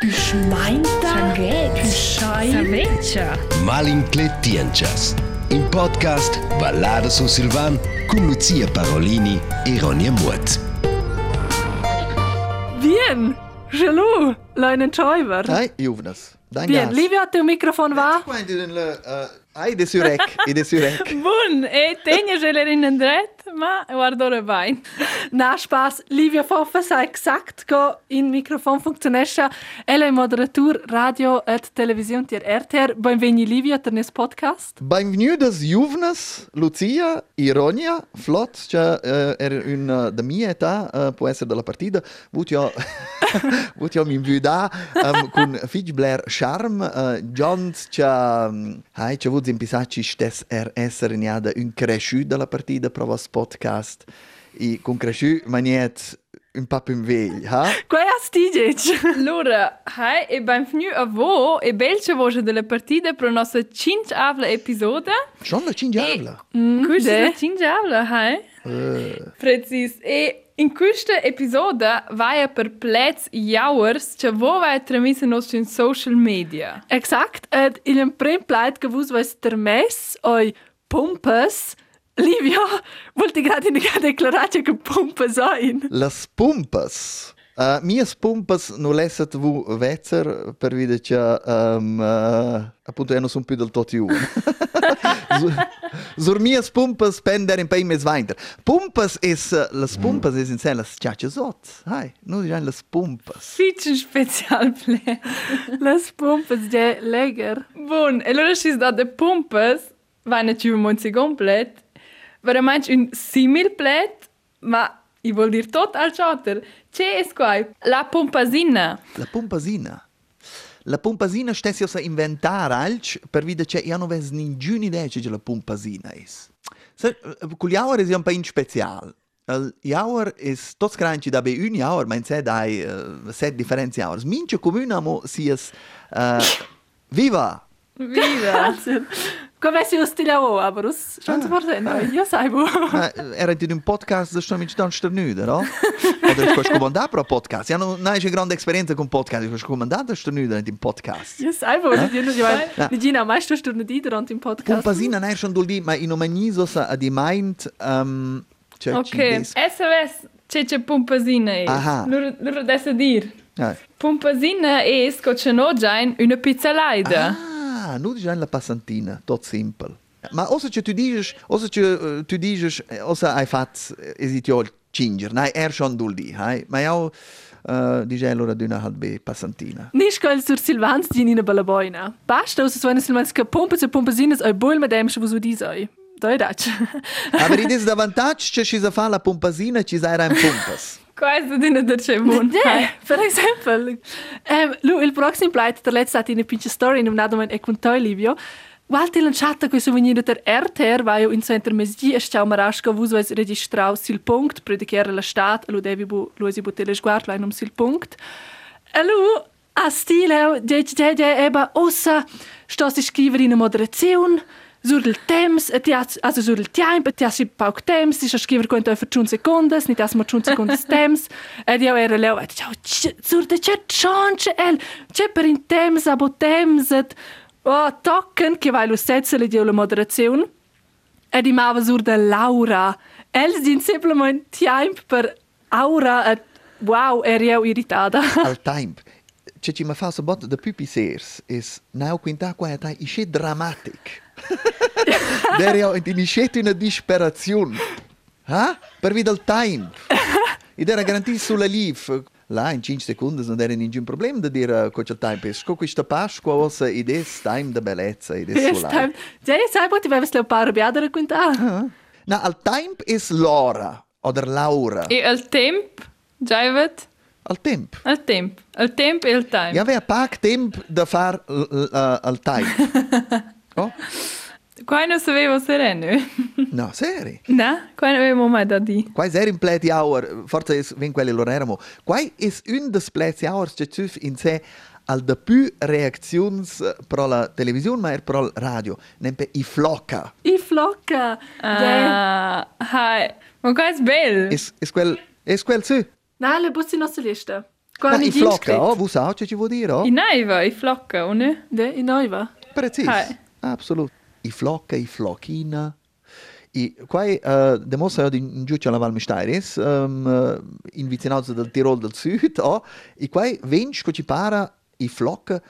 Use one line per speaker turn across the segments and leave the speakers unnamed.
Geschmeinter
Gescheit
Malintelligentas In podcast Ballada su Silvan con Lucia Parolini e Mut
Bien! gelu, Leinen Schäuber!
Hi, Juvnas! Dein
Bien,
Gas.
Livia
hat Mikrofon war. Ai, de Syrek, i de Syrek.
Bun, e tenje želerinnen dret? Ma guardo ora bain.
Na, Spaß. Livia Foffa sa exakt go in Mikrofon funktionescha. Ella è moderatur radio et television tier RTR. Benveni Livia ter nes podcast.
Benvenutas Juvnas, Lucia, Ironia, flott, cioè uh, er un uh, da mia età uh, può essere della partita. Vut jo vut jo min vuda um, con Fitch Blair Charm, uh, John c'ha um, hai c'ha vut in pisacci stes er essere niada un cresciu della partita pro vos podcast. I con cresciu maniet un po' più vegl, ha?
Quai has DJ?
Allora, hai e benvenu a vo e belce voce della partita per la nostra cinque episode.
Schon la cingiavla.
Questa è
de.
la cinque hai?
Uh,
Precis. E in questa episode vai per plets hours, che vo vai trasmessa nostri social media.
Exakt. Et il un prim pleit gewus was der mes oi Pumpes. Livia, wollte gerade in der Deklaration che Pumpes ein.
Las pumpas. Uh, mias pumpas non lesset vu vezzer per vide che um, uh, appunto non sono più del tot io. Sur mias pumpas pender in pei mes weiter. Pumpas is uh, las pumpas is in sé las chachazot. Hai, non diran las pumpas.
Fitchen special play.
Las Pumpes de leger.
Bun, e allora da de pumpas, vai nicht über monzi complet, veramente un simil plet, ma i vuol dir tot al chatter. C'è es qua? La pompasina.
La pumpasina. La pumpasina stessi osa inventar alc per vide che io non ves ninguna idea che la pumpasina is. Se, cul jauer is ja un pain special. El jauer is tots cranci da be un jauer, ma in sé dai uh, set differenzi jauers. Mince comune amo sias uh, viva!
Viva.
Conversijustila aber aus schon zu verstehen. Ja,
Saibu. Era in un podcast sto mi sto sternude, no? Oder ich komanda pro podcast. Ja, no, nein, ich grande Experience con podcast. Ich komanda da sternude in podcast.
Ja, Saibu, di no,
ja.
Di Gina, mai sto sternude durante in podcast.
Un pasina nein schon dol di, ma in omagniso sa di mind ähm cioè
Okay, SOS c'è c'è
pumpasina.
Nur loro adesso dir. Pumpasina è scocciano già in una pizzalaida.
Ah. Ah, nu deja la passantina, tot simpel. Ma ossa che tu dices, ossa che uh, eh, tu dices, eh, ossa hai fatto eh, esitio cinger, nai er schon dul di, hai, ma jau uh, dice allora d'una halt be passantina.
Nisch kol sur Silvans di nina bella boina. Basta ossa suena Silvans che pompas e pompasines oi boil madem che vos udis oi. Doi dac.
Aber i dis da vantage che ci sa fa la pompasina ci sa era in
pompas. Quasi din adacevun.
De, per exempel. Um, lu, il proxim plait ter let's dat in a pinche story in un adomen e cun toi, Livio. Walti lanciata quei souvenir der RTR, vai in center mesgi e stau marasco vus vais registrau sil punct, predicare la stat, lu devi bu, lu esi bu tele sguard, lai num sil punct. E lu, a stile, de, de, de, eba, ossa, sto si scrivere in moderazione, sur il temps, ti has, also sur il tempo, ti has si pauk temps, ti has scriver quanto per 100 secondes, ni tas mo 100 secondes temps, ed io era leo, et ciao, sur de c'è chance, el, c'è per in temps, abo temps, et, oh, tocken, che vai lo setzele di la moderazione, ed i mava sur de Laura, el din simplement tempo per aura, et, wow, er io irritada.
Al time. Che ci ma fa so bot de pupisers is nau quinta qua ta isce dramatic. Der ja in die schet in disperazione. Ha? Per via del time. Ed era garantito sulla live. Là in 5 secondi non era nessun problema da dire cosa il time è. Sco questa Pasqua ossa id es time da bellezza
Yes,
sulla.
time. Ja, sai, poi ti vai a leopard biadere quinta.
Na al time is Laura oder Laura.
E al temp, già vet?
Al temp.
Al temp. Al temp e al time.
Ja aveva poco tempo da fare al time. Oh?
Qua non sapevo sereno.
No, seri.
no, qua non avevo mai da dire.
Quai ser in pleti hour, forse es ven quelli lo eramo. Quai es un des pleti hours che cuf in sé al de più reactions eh, pro la televisione ma er pro la radio. Nempe i flocca.
I flocca.
Ah, hai. Ma qua è bello.
Es es quel es quel su.
Na, le bussi nostra lista. Qua
Ma
ni
i flocca, oh, vu sa che ci vuol dire, oh?
I naiva, i flocca, o ne?
De, in noiva.
Precis.
Hai.
Absolut. I flocca, i flochina. I, quai, uh, demossa io in giù alla Val Mistairis, uh, in vicinanza del Tirol del Sud, oh, i quai vensch che ci para i flocca,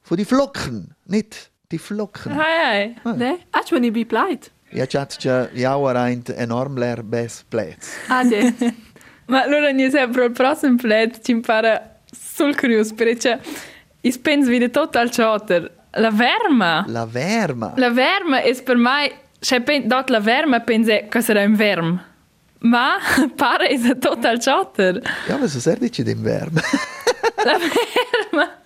fu di flocken, nit di flocken.
Hai, hai.
De, ach wenn i bi pleit.
Ja, chat che jauer ein enorm leer bes plets.
Ah, de.
Ma allora ni sempre il prossimo plet ci impara sul curios, perché i spens vide total chotter. La verma.
La verma.
La verma è per me, se pen, dot la verma pense che sarà un verm. Ma pare è total chotter.
Ja, ma so ser dici den verm.
La verma.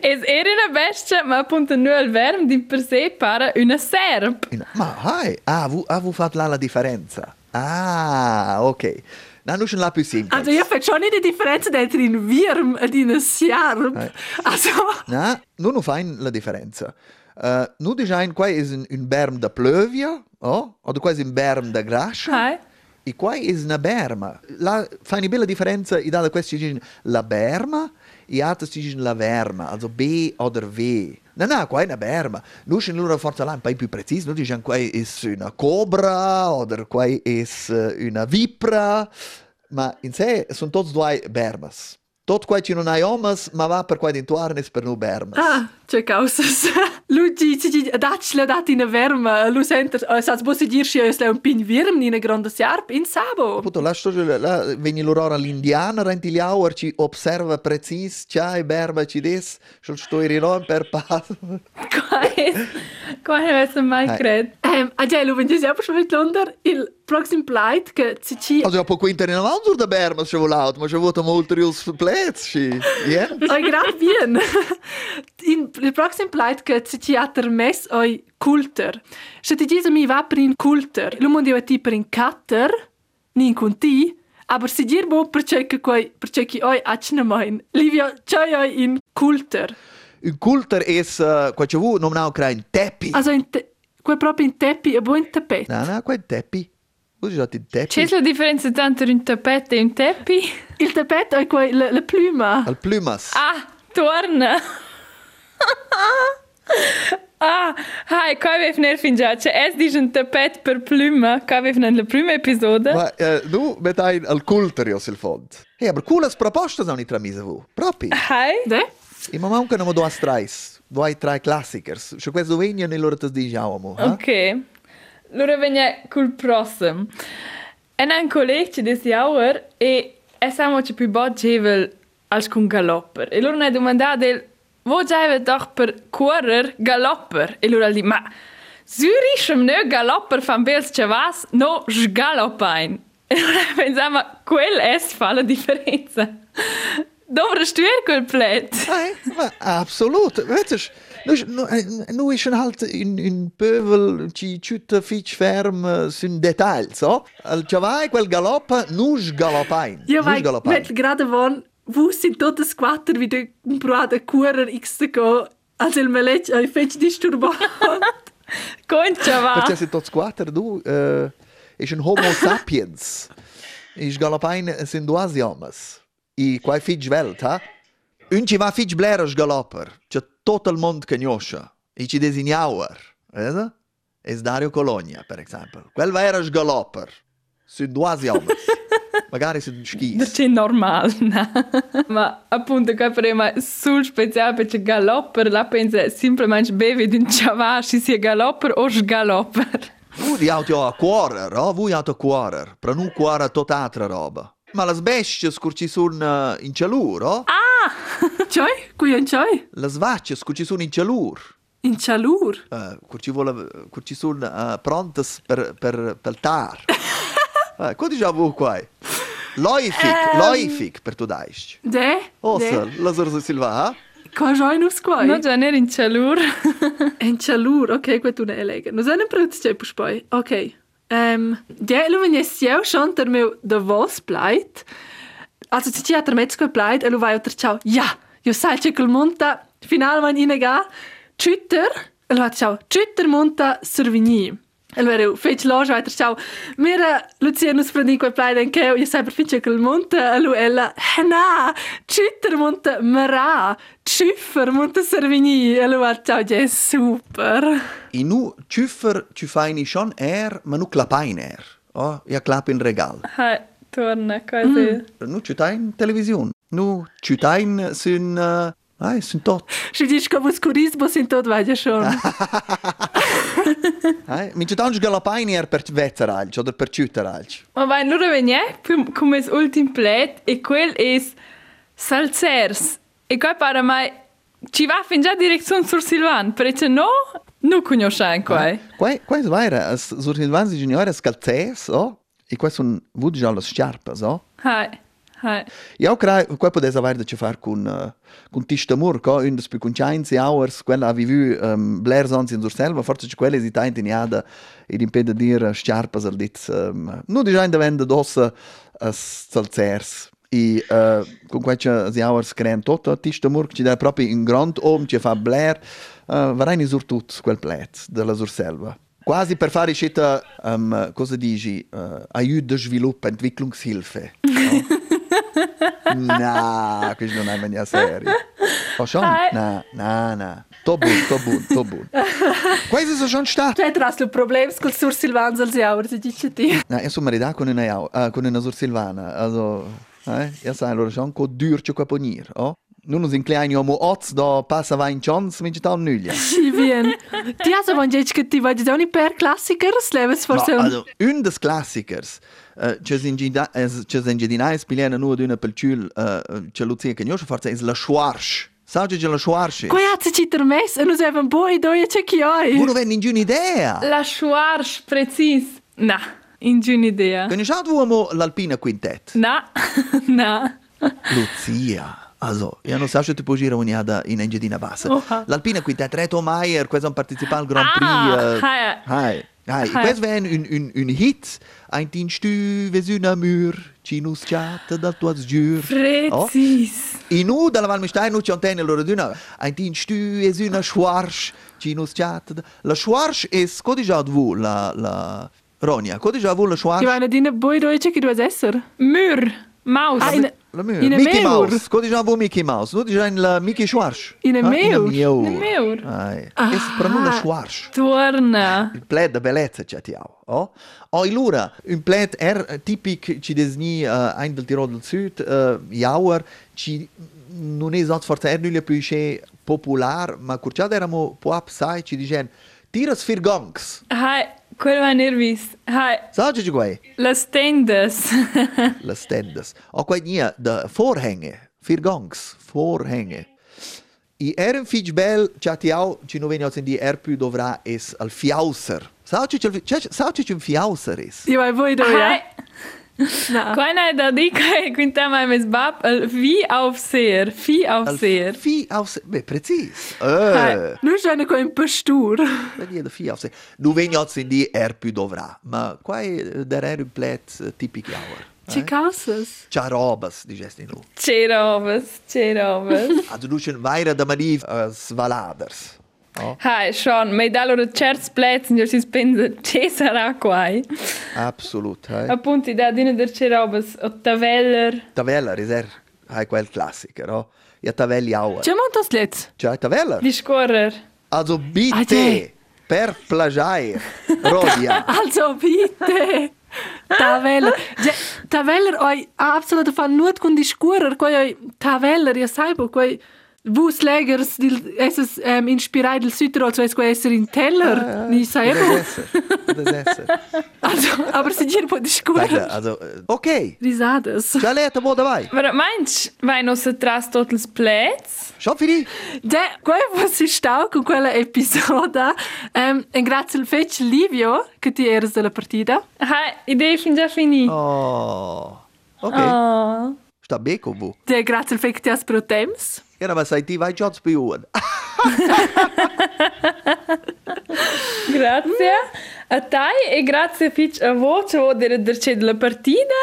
Es era una bestia, ma appunto non il verm di per sé pare una serp.
Ma hai, ah, vu, ah, vu fat la differenza. Ah, ok. Na, nu schon più semplice.
Also, io faccio schon die Differenz dentro in Wirm und in Sjarm.
Eh.
Also,
Na, nu nu fein la differenza. Uh, nu design qua is un, un berm da plövia, oh? Oder qua is un berm da grascia.
Hai.
E qua is una berma. La fai una bella differenza, i da questi dicono la berma, e altri dicono la verma, also B oder V. No, no, qua è una berma. Schon lura forza là un po' più preciso, nu diciamo qua is una cobra, oder qua is eh, una vipra, ma in sé sono tutti due bermas. Tot qua ci non hai omas, ma va per qua d'intuarne per nu bermas.
ah, c'è causas. Lui dice, dice, dacci la data in Wirm. Lui sente, uh, sa, posso dirci, è un pin Wirm in grande Sjarp in Sabo.
Appunto, la storia, la, veni l'ora l'indiana, renti gli hour, ci osserva precis, c'hai berma, ci des, sul sto in per passo.
Qua è, qua è questo mai
ah, ja, lu, wenn ich selber schon mit Lunder, il proxim pleit, che ci ci...
Also, po quinta in avanti da berma, se volato, ma c'è avuto molti rius plezzi, yeah?
Oi, grad bien. In il proxim pleit, che ci atter mes oi culter. Se ti dice mi va per in culter, lu mondi ti per in cutter, ni in conti, aber si dir bo per che quai, per che oi acne mein. Livia, c'hai oi in culter.
Un culter es, uh, qua c'è vu, non ha un teppi.
Also in te, quai proprio in teppi e bo in tapet.
No, no, qua è teppi. In
C'è
teppi?
la differenza tra un tappeto e un teppi?
Il tapet oi quai le, le pluma.
Al plumas.
Ah, torna. ah, hai, qua avevo ner fin già. C'è es dice un tappeto per pluma, qua avevo nella prima episodio.
Ma uh, nu metai al culter io sil fond. Eh, aber coolas proposte sono i tramise vu. Propi.
Hai?
De?
E ma manca non due strais. Due tre classicers. C'è questo vegno nell'ora te diciamo, eh?
Ok. Allora venne col prossimo. E un collega ci disse ora e e siamo ci più boggevel als con galopper. E allora ne domandato wo giave doch per correr galopper. E allora di ma Zürich im ne galopper fan bels chavas no sgaloppain. E allora pensavo quel es fa la differenza. Dovre stuer quel plet.
Ma absolut. Weet nu, nu, eh, nu is een halt in, in peuvel ci ciutta fitch ferm eh, sun details, so? Al chavai quel galoppa, nus galoppain.
Ja, weil gerade von wo sind dort das Quatter wie der Bruder Kurer X go als il melet ai fetch disturbat.
Con chavas.
Perché se tot squatter du, uh, is een homo sapiens. Is galoppain sin duas iomas. I quai fitch welt, ha? Un ci va fitch bleros galopper. C'è tot il mond cagnoscia. I ci designauer. Vede? Es Dario Colonia, per esempio. Quel va era galopper. Sin duas iomas. Magari sin skis.
Das ist normal, no? Ma appunto qua prima sul speciale perché galopper la pensa semplicemente bevi di un ciavà si sia galopper o sgalopper.
Voi avete a cuore, no? Voi avete a cuore. Per non cuore tutta altra roba. Ma le bestie scurci sono in cialur, no?
Choi, qui un choi
Le svacce scurci sono in cialur.
in chalur.
Uh, curci, vuole, curci sono uh, pronte per, per, per il tar. uh, cosa diciamo qua? Loifik,
um,
loifik pertudaist.
De? Osel,
lazor za silva.
Kaj je žojno skvoj?
No, da ne in čelur.
en čelur, ok, ko je tu ne elega. No, zdaj ne predstavljaj pošpoj, ok. Um, Delovanje sjel šon termel, da vos plajt. A so ti ja termetsko plajt, elu vajo trčal, ja, jo saj če kolmonta, finalman inega, čuter, elu vajo trčal, čuter monta, srvinji. Allora, fece loge weiter ciao. Mira Lucia nus prendi quel play den che io sempre fice quel monte a lui ella. Na, chitter monte mara, chiffer monte servini. E lui ciao, je super.
I nu tjuffer tjufaini schon er, ma nu klapain er. Oh, ja klapp in regal.
Hai, torna, quasi.
Nu tjutain television. Nu tjutain syn... Uh, ai, syn tot.
Si dici che vos curismo sin tot vaja schon.
Ai, mi tjutain galapain er per vetzeralch oder per tjuteralch.
Ma vai, allora veniamo come ultim plet e quel es Salzers. E qua para mai ci va fin già direzione sur Silvan, perché no, non conosciamo qua.
Quai, quai es vaira, as sur Silvans Juniores calzes, oh? E quai sun vud già las sciarpas, oh?
Hai, hai.
Io credo che potesse avere da ci fare con, uh, con Tistamur, co? un des più con 15 hours, quella ha vivu um, Blair Sons in Surselva, forse c'è quella esita in tiniada ed impede dir sciarpas al dit, um, non di già in davenda dossa as salzers. E uh, con questi hours creano tutto, Tistamur, ci dà proprio un grand om, ci fa Blair, uh, varrai sur tut quel plet della Surselva. Quasi per fare scita, um, cosa dici, uh, aiuto de sviluppo, Entwicklungshilfe. No? Na, questo non è serie. Oh, schon?
Hai.
Na, na, na. To bun, to bun, to bun. Questo sono schon stato.
Cioè, tras lo problem col sur Silvans als jaur, si dice ti.
Na, io sono marito con una, uh, con una sursilvana. Also, eh? Io sai, allora schon co dürce qua ponir, oh? Non us inclini omo oz da passa va in chance, mi tal nuglia.
Si bien. Ti has aber jetzt che ti vaja da per klassikers, leves forse
No, also, un des klassikers, uh, ce s'ingedinais piliena nu ad una pelciul, uh, ce Lucia Cagnoscia, forse è la schwarsch. Sa che la schwarsch
Quai hat sich der Mess, und uns eben boi doje che chioi.
Uno venne in giù idea.
La Schwarz, precis. Na, in un'idea.
Conosciate uomo l'Alpina Quintet?
Na, na.
Lucia. Also, io non so se ti puoi girare ogni ada in Engedina Bassa.
Oha.
L'Alpina Quintet, Reto Maier, questo è un partecipato al Grand
Ah,
Prix.
hai.
eh, hai. Hai. Questo è un, un, un hit. Ein tin stüves una mur, cinus chat dal tuo sgiur.
Precis.
E nu dalla Val Mistein nu c'antenne loro d'una. Ein tin stüves una schwarsch, cinus chat. La schwarsch è codigiato vu la la Ronia. Codigiato vu la
Ti
schwarsch.
vanno dine boi doje che du esser.
Mur. Maus.
Ah, in, in
Mickey
meur.
Mouse. Vu Mickey Mouse. Nu dicein la Mickey Schwarsch.
In a
Ah,
meur.
In a meur.
Ah.
Es per nu la schwarsch.
Torna.
Il plet de bellezza c'è ti au. Oh? Oh, illura, un plet er tipic ci desni uh, ein del Tirol del Sud, uh, jauer, ci non è esatto forse er nulla più che popular, ma curciad eramo po sai ci dicean tiras fir gongs.
Hai, quel va nervis. Hai,
Sa ci guai?
las tendes.
Le stendes. O quai nia de vorhänge, fir gongs, vorhänge. I er un fitch bel, c'ha ti au, ci non veni in di er più dovrà es al fiauser. Sa ci sa ci un fiauser es.
Ti vai boi doje.
Keine da dikai, quintam mes bab, vi aufseer, vi aufseer.
Vi aufseer, beh, precis. Uh.
Nu schöne ko in pastur.
Venia da vi aufseer. Nu ihr sin di er più dovrà, ma quai der er un plet tipic jaur.
Eh? Ce causas?
Ce robas, digesti nu.
Ce robas,
ce robas. Ad ducen vaira da maniv uh. Eh, Oh,
Hai, schon, mei da loro certs plets, io si spende, ce sarà quai.
absolut. Hey.
Appunto, da dine der cerovas, o taveller.
Tavella, riser, hai quel classico, no? Ja tavelli hour.
C'è montas letz.
C'ha tavella.
Vi scorrer.
Also bitte,
te.
per plagiare, Rodia.
Also bitte. Taveller. Ja, Taveller oi absolut fan nur con discurer, quai oi Taveller, ja saibo, quai Vus legers esses ähm, inspirai del Südtirol zu esco esser in Teller, ah, ja.
ni saevo. Das esser.
also, aber se dir po discutere.
Also, äh, okay.
Risadas.
Ja, leta, wo dabei?
Aber meinst, weil noch se tras totals Plätz?
Schon für
dich? De, quel was ist auch con quella episoda, ähm, en grazie al fece Livio, che ti eres della partida.
Ah, idee fin già finì.
Oh, okay.
Oh.
Sta bene con voi.
De, grazie al fece che ti has pro temps.
Ja, was sei ti vai Jobs beoen.
grazie. A te e grazie Fitch a voi che volete dirci della partita.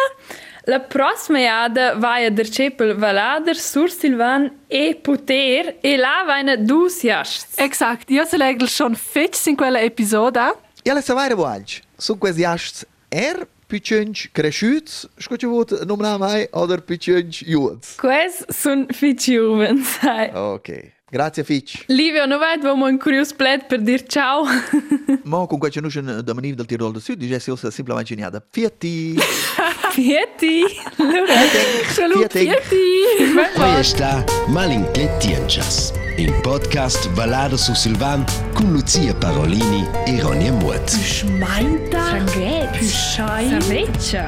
La prossima iada vai a dirci per Valader, Sur Silvan e Poter e là vai a due siasci.
Esatto, io se leggo schon Fitch in quella episoda.
Ja, le savai rebualci. Su questi siasci er piqenj kreshyc, shko që vot numra maj, oder piqenj juëtës.
Ques sun fiq juven, sai.
Okej. Okay. Grazie Fitch.
Livio, nu vajt vamo in curios plet per dir ciao.
Mo, con qua c'è nushen domeniv del Tirol del Sud, dice Silsa simplemente geniada. Fiat
ti!
Vierte!
Schau,
Poi
está Malinchetti and Jazz. Im podcast Ballado su Silvan con Lucia Parolini e Ronja Muth.
Schmeinta.
Du
Schei.
Saveccia.